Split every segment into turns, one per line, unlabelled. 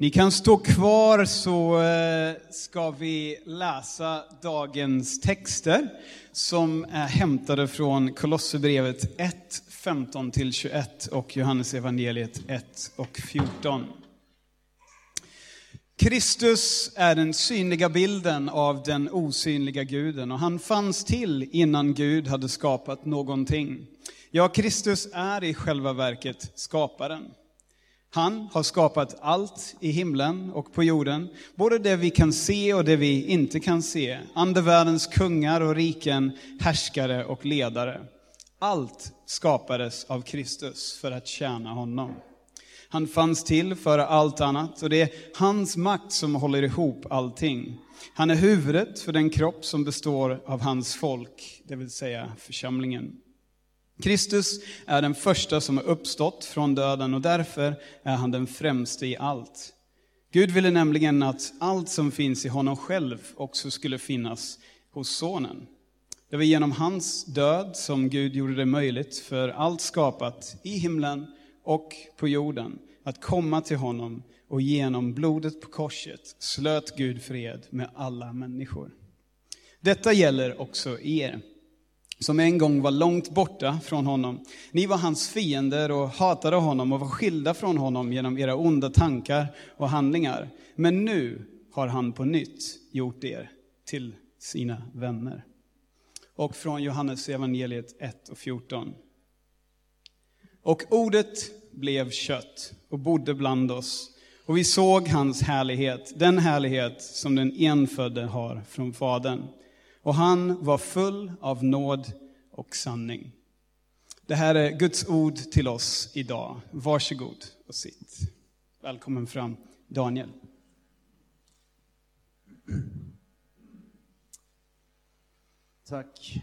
Ni kan stå kvar så eh, ska vi läsa dagens texter som är hämtade från Kolosserbrevet 1, 15-21 och Johannes evangeliet 1 och 14. Kristus är den synliga bilden av den osynliga guden och han fanns till innan Gud hade skapat någonting. Ja, Kristus är i själva verket skaparen. Han har skapat allt i himlen och på jorden, både det vi kan se och det vi inte kan se. Andevärldens kungar och riken, härskare och ledare. Allt skapades av Kristus för att tjäna honom. Han fanns till före allt annat och det är hans makt som håller ihop allting. Han är huvudet för den kropp som består av hans folk, det vill säga församlingen. Kristus är den första som har uppstått från döden och därför är han den främste i allt. Gud ville nämligen att allt som finns i honom själv också skulle finnas hos Sonen. Det var genom hans död som Gud gjorde det möjligt för allt skapat i himlen och på jorden att komma till honom och genom blodet på korset slöt Gud fred med alla människor. Detta gäller också er som en gång var långt borta från honom. Ni var hans fiender och hatade honom och var skilda från honom genom era onda tankar och handlingar. Men nu har han på nytt gjort er till sina vänner. Och från Johannes evangeliet 1 och 14. Och ordet blev kött och bodde bland oss. Och vi såg hans härlighet, den härlighet som den enfödde har från Fadern och han var full av nåd och sanning. Det här är Guds ord till oss idag. Varsågod och sitt. Välkommen fram, Daniel.
Tack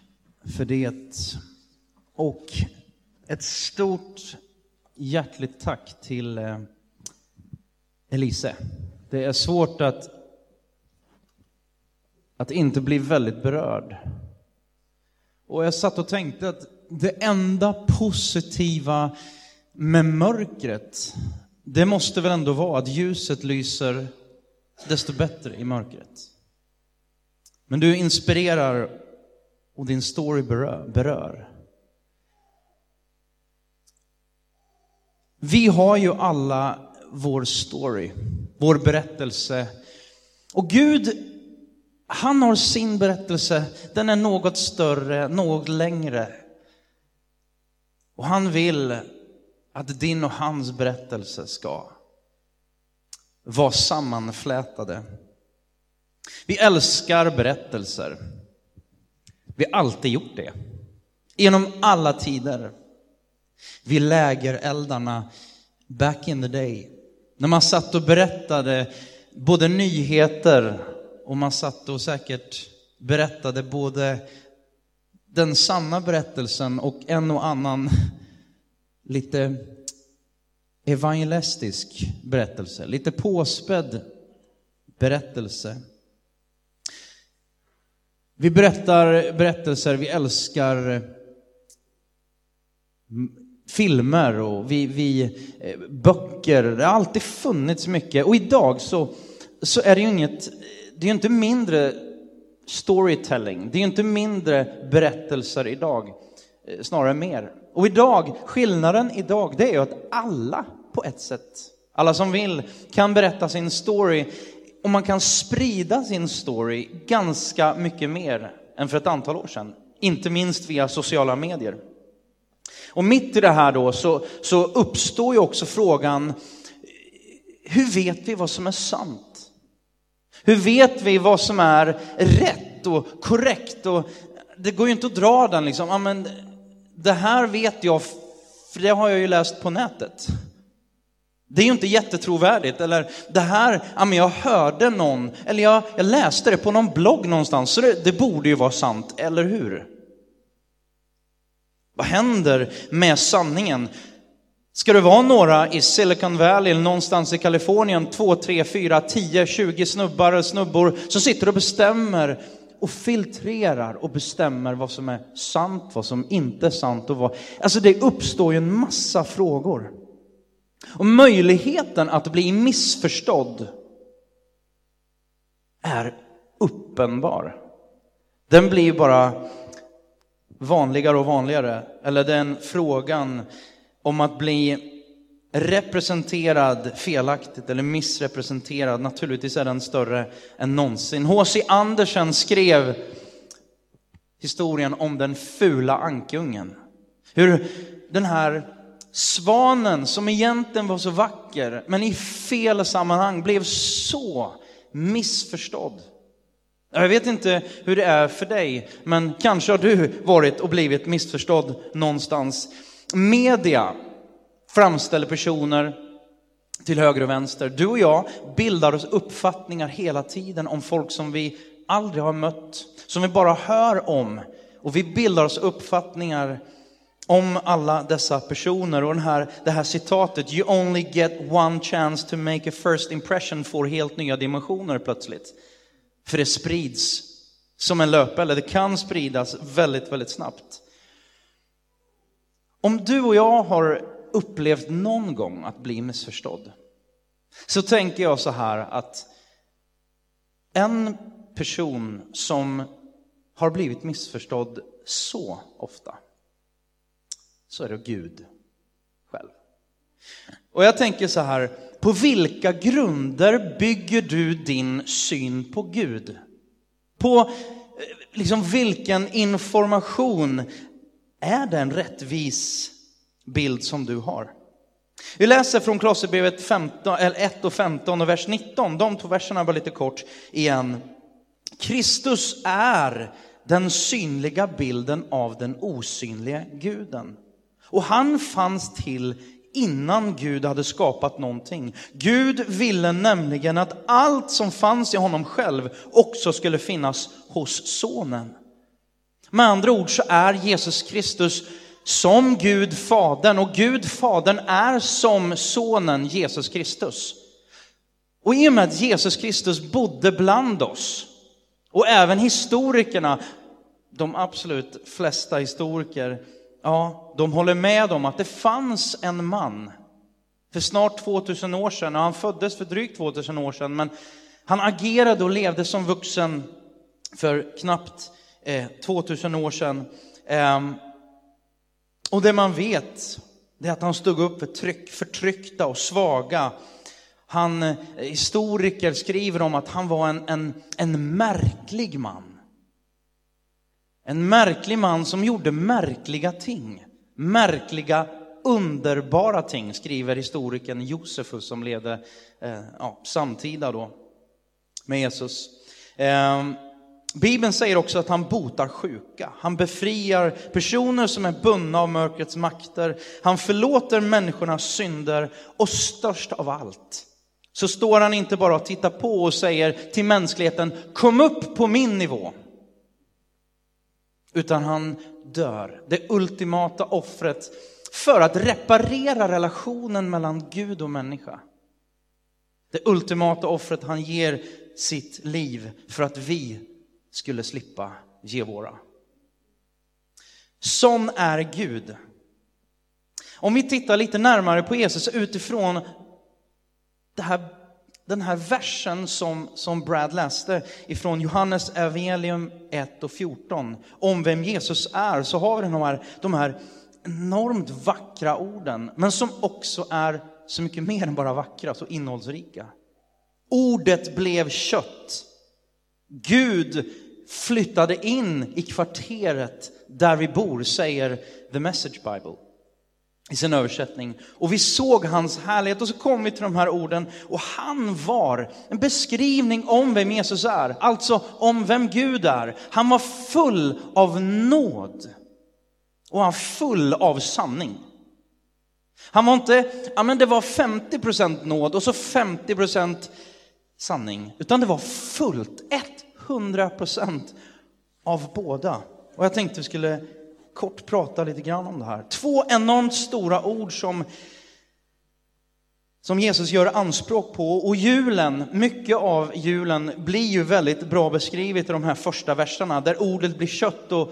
för det. Och ett stort hjärtligt tack till eh, Elise. Det är svårt att att inte bli väldigt berörd. Och jag satt och tänkte att det enda positiva med mörkret, det måste väl ändå vara att ljuset lyser desto bättre i mörkret. Men du inspirerar och din story berör. berör. Vi har ju alla vår story, vår berättelse. Och Gud han har sin berättelse, den är något större, något längre. Och han vill att din och hans berättelse ska vara sammanflätade. Vi älskar berättelser. Vi har alltid gjort det. Genom alla tider. Vid lägereldarna back in the day. När man satt och berättade både nyheter och man satt och säkert berättade både den sanna berättelsen och en och annan lite evangelistisk berättelse, lite påspädd berättelse. Vi berättar berättelser, vi älskar filmer och vi, vi, eh, böcker. Det har alltid funnits mycket och idag så, så är det ju inget det är ju inte mindre storytelling, det är ju inte mindre berättelser idag, eh, snarare mer. Och idag, skillnaden idag, det är ju att alla på ett sätt, alla som vill, kan berätta sin story och man kan sprida sin story ganska mycket mer än för ett antal år sedan. Inte minst via sociala medier. Och mitt i det här då så, så uppstår ju också frågan, hur vet vi vad som är sant? Hur vet vi vad som är rätt och korrekt? Och det går ju inte att dra den liksom, ja, men det här vet jag, för det har jag ju läst på nätet. Det är ju inte jättetrovärdigt. Eller det här, ja, men jag hörde någon, eller jag, jag läste det på någon blogg någonstans, så det, det borde ju vara sant, eller hur? Vad händer med sanningen? Ska det vara några i Silicon Valley eller någonstans i Kalifornien, två, tre, fyra, tio, tjugo snubbar och snubbor som sitter och bestämmer och filtrerar och bestämmer vad som är sant, vad som inte är sant och vad... Alltså det uppstår ju en massa frågor. Och möjligheten att bli missförstådd är uppenbar. Den blir bara vanligare och vanligare. Eller den frågan om att bli representerad felaktigt eller missrepresenterad, naturligtvis är den större än någonsin. H.C. Andersen skrev historien om den fula ankungen. Hur den här svanen som egentligen var så vacker, men i fel sammanhang blev så missförstådd. Jag vet inte hur det är för dig, men kanske har du varit och blivit missförstådd någonstans. Media framställer personer till höger och vänster. Du och jag bildar oss uppfattningar hela tiden om folk som vi aldrig har mött, som vi bara hör om. Och vi bildar oss uppfattningar om alla dessa personer. Och den här, det här citatet, you only get one chance to make a first impression, får helt nya dimensioner plötsligt. För det sprids som en löpeld, det kan spridas väldigt, väldigt snabbt. Om du och jag har upplevt någon gång att bli missförstådd, så tänker jag så här att en person som har blivit missförstådd så ofta, så är det Gud själv. Och jag tänker så här, på vilka grunder bygger du din syn på Gud? På eh, liksom vilken information är det en rättvis bild som du har? Vi läser från Kolosserbrevet 1 och 15 och vers 19. De två verserna var lite kort igen. Kristus är den synliga bilden av den osynliga guden. Och han fanns till innan Gud hade skapat någonting. Gud ville nämligen att allt som fanns i honom själv också skulle finnas hos sonen. Med andra ord så är Jesus Kristus som Gud Fadern och Gud Fadern är som sonen Jesus Kristus. Och i och med att Jesus Kristus bodde bland oss och även historikerna, de absolut flesta historiker ja, de håller med om att det fanns en man för snart 2000 år sedan, och han föddes för drygt 2000 år sedan, men han agerade och levde som vuxen för knappt eh, 2000 år sedan. Eh, och det man vet, det är att han stod upp för tryck, förtryckta och svaga. Han, eh, historiker skriver om att han var en, en, en märklig man. En märklig man som gjorde märkliga ting. Märkliga, underbara ting, skriver historikern Josefus som levde eh, ja, samtida då med Jesus. Eh, Bibeln säger också att han botar sjuka. Han befriar personer som är bundna av mörkrets makter. Han förlåter människornas synder och störst av allt så står han inte bara och tittar på och säger till mänskligheten, kom upp på min nivå utan han dör. Det ultimata offret för att reparera relationen mellan Gud och människa. Det ultimata offret han ger sitt liv för att vi skulle slippa ge våra. Sån är Gud. Om vi tittar lite närmare på Jesus utifrån det här den här versen som, som Brad läste ifrån Johannes evangelium 1 och 14 om vem Jesus är, så har vi de här, de här enormt vackra orden, men som också är så mycket mer än bara vackra, så innehållsrika. Ordet blev kött. Gud flyttade in i kvarteret där vi bor, säger The Message Bible i sin översättning. Och vi såg hans härlighet och så kom vi till de här orden och han var en beskrivning om vem Jesus är, alltså om vem Gud är. Han var full av nåd och han full av sanning. Han var inte, ja men det var 50% nåd och så 50% sanning, utan det var fullt, 100% av båda. Och jag tänkte vi skulle kort prata lite grann om det här. Två enormt stora ord som, som Jesus gör anspråk på. Och julen, mycket av julen blir ju väldigt bra beskrivet i de här första verserna, där ordet blir kött och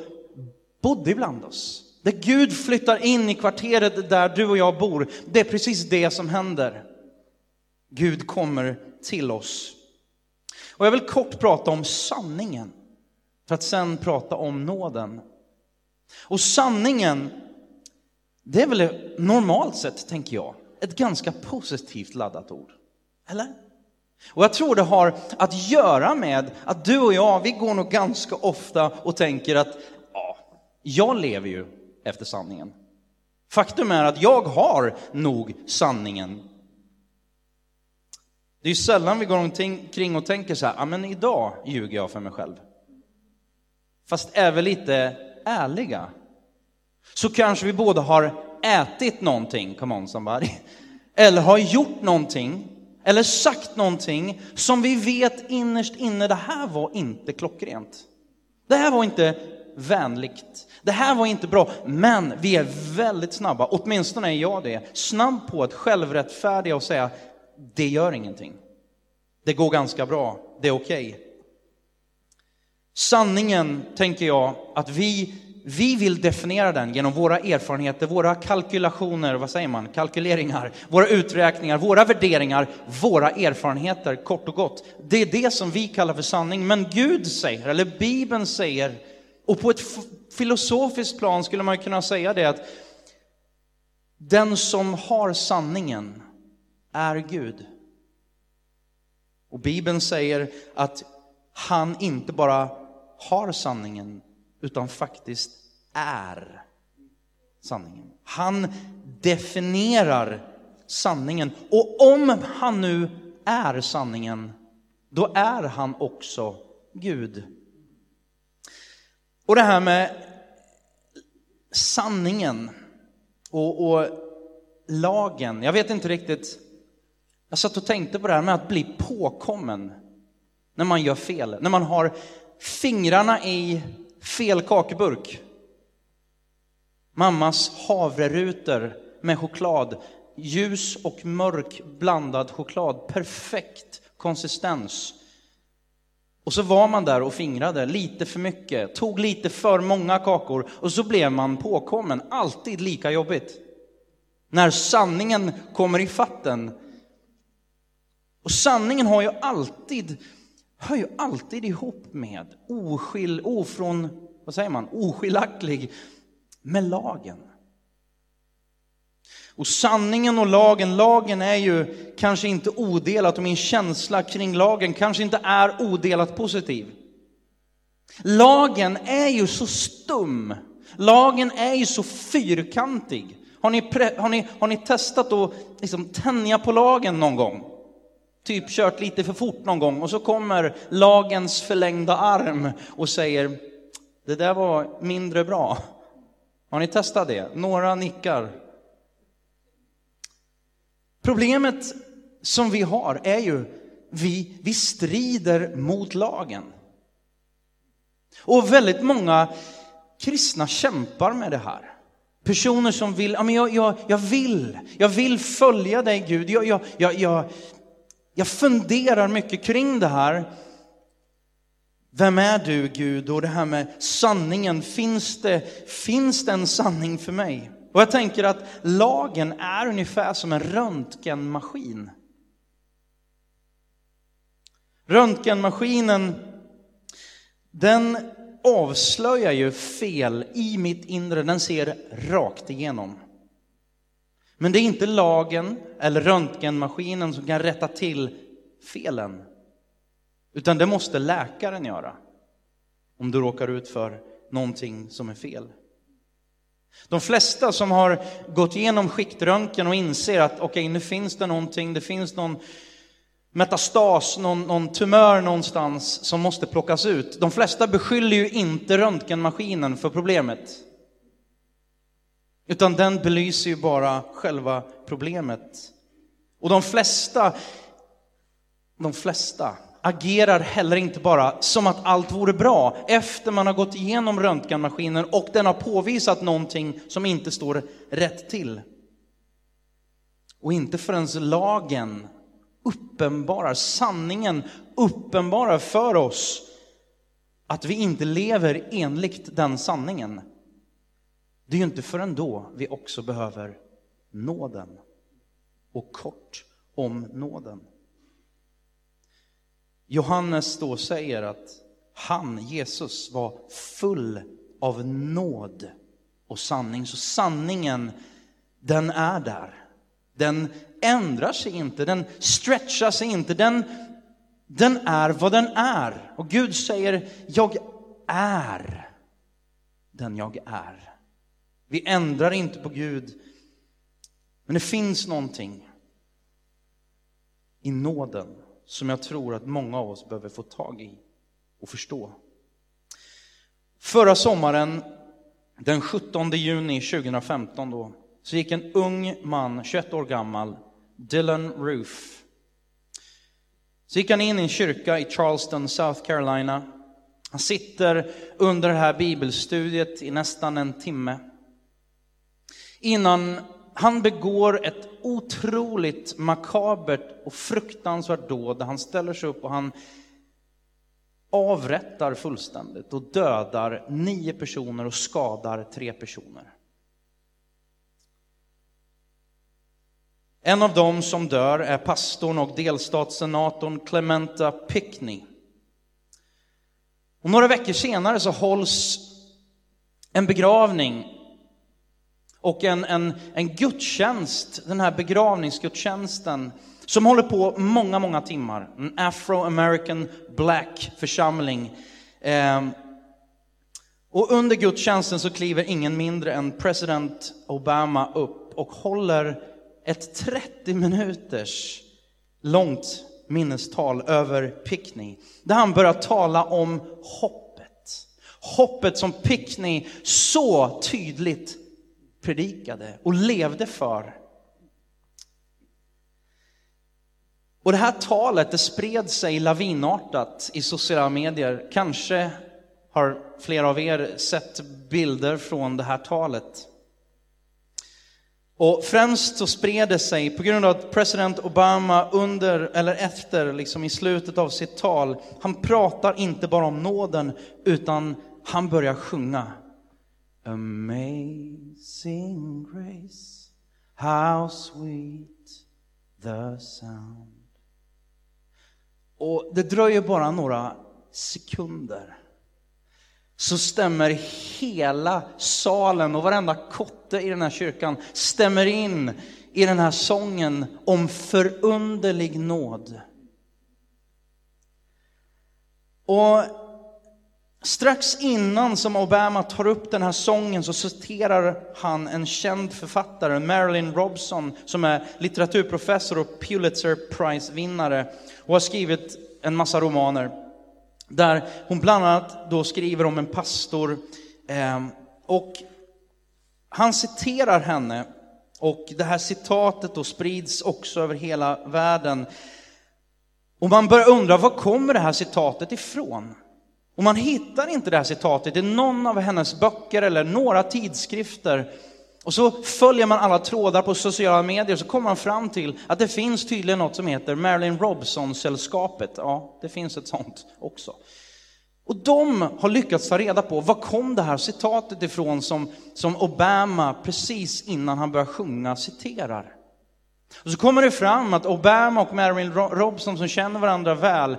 bodde ibland oss. Där Gud flyttar in i kvarteret där du och jag bor, det är precis det som händer. Gud kommer till oss. Och jag vill kort prata om sanningen, för att sen prata om nåden. Och sanningen, det är väl normalt sett, tänker jag, ett ganska positivt laddat ord. Eller? Och jag tror det har att göra med att du och jag, vi går nog ganska ofta och tänker att ja, jag lever ju efter sanningen. Faktum är att jag har nog sanningen. Det är ju sällan vi går omkring och tänker så här, ja men idag ljuger jag för mig själv. Fast är vi lite ärliga så kanske vi både har ätit någonting, come on somebody, eller har gjort någonting, eller sagt någonting som vi vet innerst inne, det här var inte klockrent. Det här var inte vänligt. Det här var inte bra, men vi är väldigt snabba, åtminstone är jag det, snabb på att självrättfärdiga och säga, det gör ingenting. Det går ganska bra, det är okej. Okay. Sanningen, tänker jag, att vi, vi vill definiera den genom våra erfarenheter, våra kalkylationer, vad säger man, kalkyleringar, våra uträkningar, våra värderingar, våra erfarenheter, kort och gott. Det är det som vi kallar för sanning, men Gud säger, eller Bibeln säger, och på ett filosofiskt plan skulle man kunna säga det att den som har sanningen är Gud. Och Bibeln säger att han inte bara har sanningen, utan faktiskt är sanningen. Han definierar sanningen. Och om han nu är sanningen, då är han också Gud. Och det här med sanningen och, och lagen, jag vet inte riktigt. Jag satt och tänkte på det här med att bli påkommen när man gör fel, när man har fingrarna i fel kakburk. Mammas havrerutor med choklad, ljus och mörk blandad choklad, perfekt konsistens. Och så var man där och fingrade lite för mycket, tog lite för många kakor och så blev man påkommen. Alltid lika jobbigt. När sanningen kommer i fatten. Och sanningen har ju alltid, hör ju alltid ihop med oskill, ofrån, vad säger man, oskiljaktig med lagen. Och sanningen och lagen, lagen är ju kanske inte odelat och min känsla kring lagen kanske inte är odelat positiv. Lagen är ju så stum. Lagen är ju så fyrkantig. Har ni, har ni, har ni testat att liksom tänja på lagen någon gång? Typ kört lite för fort någon gång och så kommer lagens förlängda arm och säger det där var mindre bra. Har ni testat det? Några nickar. Problemet som vi har är ju, vi, vi strider mot lagen. Och väldigt många kristna kämpar med det här. Personer som vill, ja, men jag, jag, jag vill, jag vill följa dig Gud. Jag, jag, jag, jag, jag funderar mycket kring det här. Vem är du Gud? Och det här med sanningen, finns det, finns det en sanning för mig? Och jag tänker att lagen är ungefär som en röntgenmaskin. Röntgenmaskinen, den avslöjar ju fel i mitt inre, den ser rakt igenom. Men det är inte lagen eller röntgenmaskinen som kan rätta till felen, utan det måste läkaren göra om du råkar ut för någonting som är fel. De flesta som har gått igenom skiktröntgen och inser att okej, okay, nu finns det någonting, det finns någon metastas, någon, någon tumör någonstans som måste plockas ut. De flesta beskyller ju inte röntgenmaskinen för problemet. Utan den belyser ju bara själva problemet. Och de flesta, de flesta agerar heller inte bara som att allt vore bra efter man har gått igenom röntgenmaskinen och den har påvisat någonting som inte står rätt till. Och inte förrän lagen uppenbarar, sanningen uppenbarar för oss att vi inte lever enligt den sanningen. Det är ju inte förrän då vi också behöver nåden. Och kort om nåden. Johannes då säger att han, Jesus, var full av nåd och sanning. Så sanningen, den är där. Den ändrar sig inte, den stretchar sig inte, den, den är vad den är. Och Gud säger, jag är den jag är. Vi ändrar inte på Gud, men det finns någonting i nåden som jag tror att många av oss behöver få tag i och förstå. Förra sommaren, den 17 juni 2015 då, så gick en ung man, 21 år gammal, Dylan Roof. Så gick han in i en kyrka i Charleston, South Carolina. Han sitter under det här bibelstudiet i nästan en timme. Innan han begår ett otroligt makabert och fruktansvärt dåd där han ställer sig upp och han avrättar fullständigt och dödar nio personer och skadar tre personer. En av dem som dör är pastorn och delstatssenatorn Clementa Pickney. Och några veckor senare så hålls en begravning och en, en, en gudstjänst, den här begravningsgudstjänsten, som håller på många, många timmar. En afro-american black församling. Eh, och under gudstjänsten så kliver ingen mindre än president Obama upp och håller ett 30 minuters långt minnestal över Pickney. Där han börjar tala om hoppet. Hoppet som Pickney så tydligt predikade och levde för. Och det här talet det spred sig lavinartat i sociala medier. Kanske har flera av er sett bilder från det här talet. Och främst så spred det sig på grund av att president Obama under eller efter, liksom i slutet av sitt tal, han pratar inte bara om nåden utan han börjar sjunga. Amazing grace, how sweet the sound. Och det dröjer bara några sekunder så stämmer hela salen och varenda kotte i den här kyrkan stämmer in i den här sången om förunderlig nåd. Och strax innan som Obama tar upp den här sången så citerar han en känd författare, Marilyn Robson, som är litteraturprofessor och Pulitzer Prize-vinnare och har skrivit en massa romaner. Där hon bland annat då skriver om en pastor eh, och han citerar henne och det här citatet då sprids också över hela världen. Och man börjar undra, var kommer det här citatet ifrån? Och man hittar inte det här citatet i någon av hennes böcker eller några tidskrifter. Och så följer man alla trådar på sociala medier så kommer man fram till att det finns tydligen något som heter Marilyn Robson-sällskapet. Ja, det finns ett sånt också. Och de har lyckats ta reda på var kom det här citatet ifrån som, som Obama precis innan han börjar sjunga citerar. Och så kommer det fram att Obama och Marilyn Robson som känner varandra väl,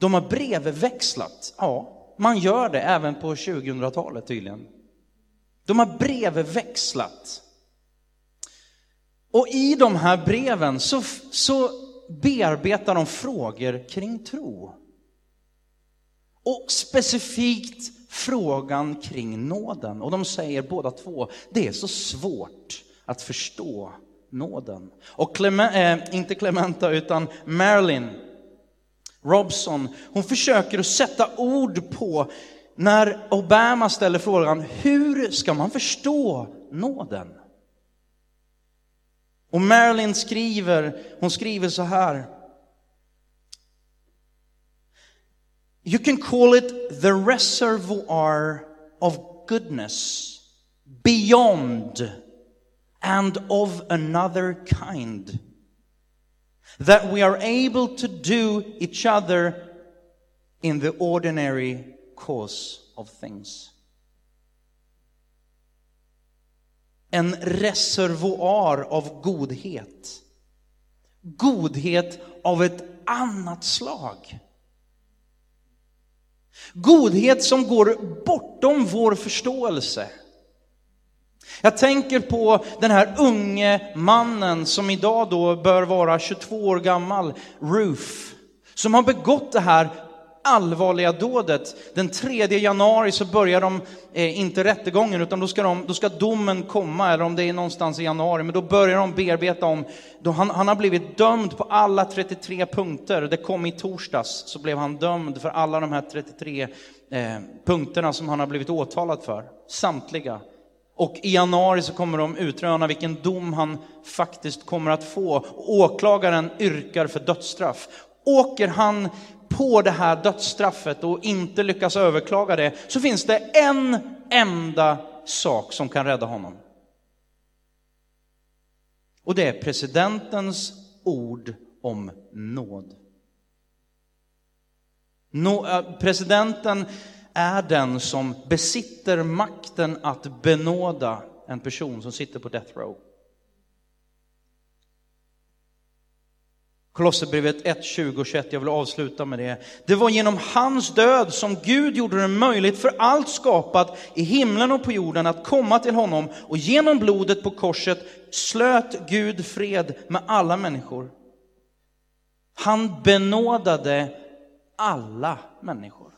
de har brevväxlat. Ja, man gör det även på 2000-talet tydligen. De har brevväxlat. Och i de här breven så, så bearbetar de frågor kring tro. Och specifikt frågan kring nåden. Och de säger båda två, det är så svårt att förstå nåden. Och Clement, eh, inte Clementa utan Marilyn Robson, hon försöker att sätta ord på när Obama ställer frågan, hur ska man förstå nåden? Och Marilyn skriver, hon skriver så här. You can call it the reservoir of goodness beyond and of another kind. That we are able to do each other in the ordinary course of things. en reservoar av godhet. Godhet av ett annat slag. Godhet som går bortom vår förståelse. Jag tänker på den här unge mannen som idag då bör vara 22 år gammal, Ruth, som har begått det här allvarliga dådet. Den 3 januari så börjar de, eh, inte rättegången, utan då ska, de, då ska domen komma, eller om det är någonstans i januari, men då börjar de bearbeta om, då han, han har blivit dömd på alla 33 punkter. Det kom i torsdags, så blev han dömd för alla de här 33 eh, punkterna som han har blivit åtalad för. Samtliga. Och i januari så kommer de utröna vilken dom han faktiskt kommer att få. Åklagaren yrkar för dödsstraff. Åker han på det här dödsstraffet och inte lyckas överklaga det, så finns det en enda sak som kan rädda honom. Och det är presidentens ord om nåd. Nå, eh, presidenten är den som besitter makten att benåda en person som sitter på death row. Kolosserbrevet 1, 20 och 21, jag vill avsluta med det. Det var genom hans död som Gud gjorde det möjligt för allt skapat i himlen och på jorden att komma till honom och genom blodet på korset slöt Gud fred med alla människor. Han benådade alla människor.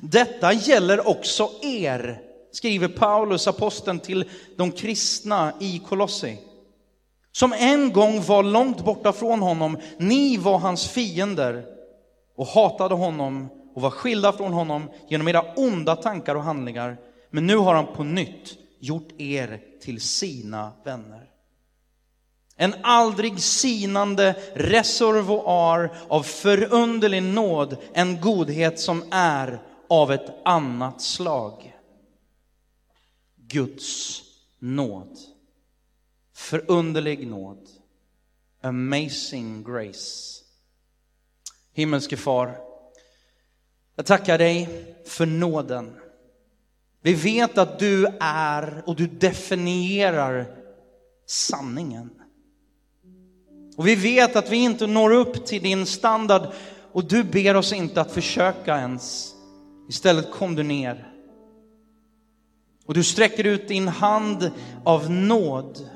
Detta gäller också er, skriver Paulus, aposteln till de kristna i Kolossi som en gång var långt borta från honom. Ni var hans fiender och hatade honom och var skilda från honom genom era onda tankar och handlingar. Men nu har han på nytt gjort er till sina vänner. En aldrig sinande reservoar av förunderlig nåd, en godhet som är av ett annat slag. Guds nåd. Förunderlig nåd. Amazing grace. Himmelske far, jag tackar dig för nåden. Vi vet att du är och du definierar sanningen. Och vi vet att vi inte når upp till din standard och du ber oss inte att försöka ens. Istället kom du ner. Och du sträcker ut din hand av nåd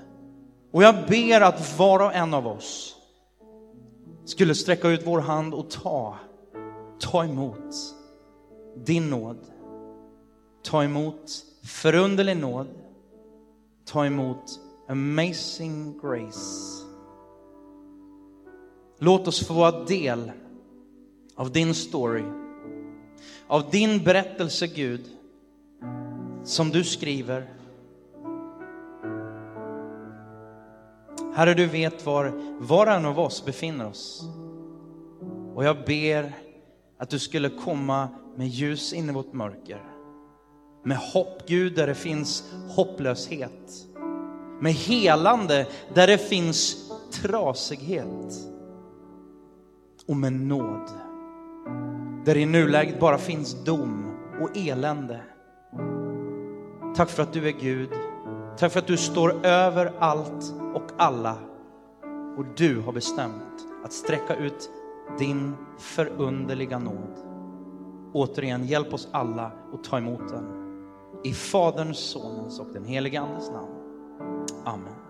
och jag ber att var och en av oss skulle sträcka ut vår hand och ta, ta emot din nåd. Ta emot förunderlig nåd. Ta emot amazing grace. Låt oss få vara del av din story, av din berättelse Gud, som du skriver Herre, du vet var var och en av oss befinner oss. Och jag ber att du skulle komma med ljus in i vårt mörker. Med hopp, Gud, där det finns hopplöshet. Med helande där det finns trasighet. Och med nåd. Där det i nuläget bara finns dom och elände. Tack för att du är Gud. Tack för att du står över allt och alla. Och du har bestämt att sträcka ut din förunderliga nåd. Återigen, hjälp oss alla att ta emot den. I Faderns, Sonens och den helige Andes namn. Amen.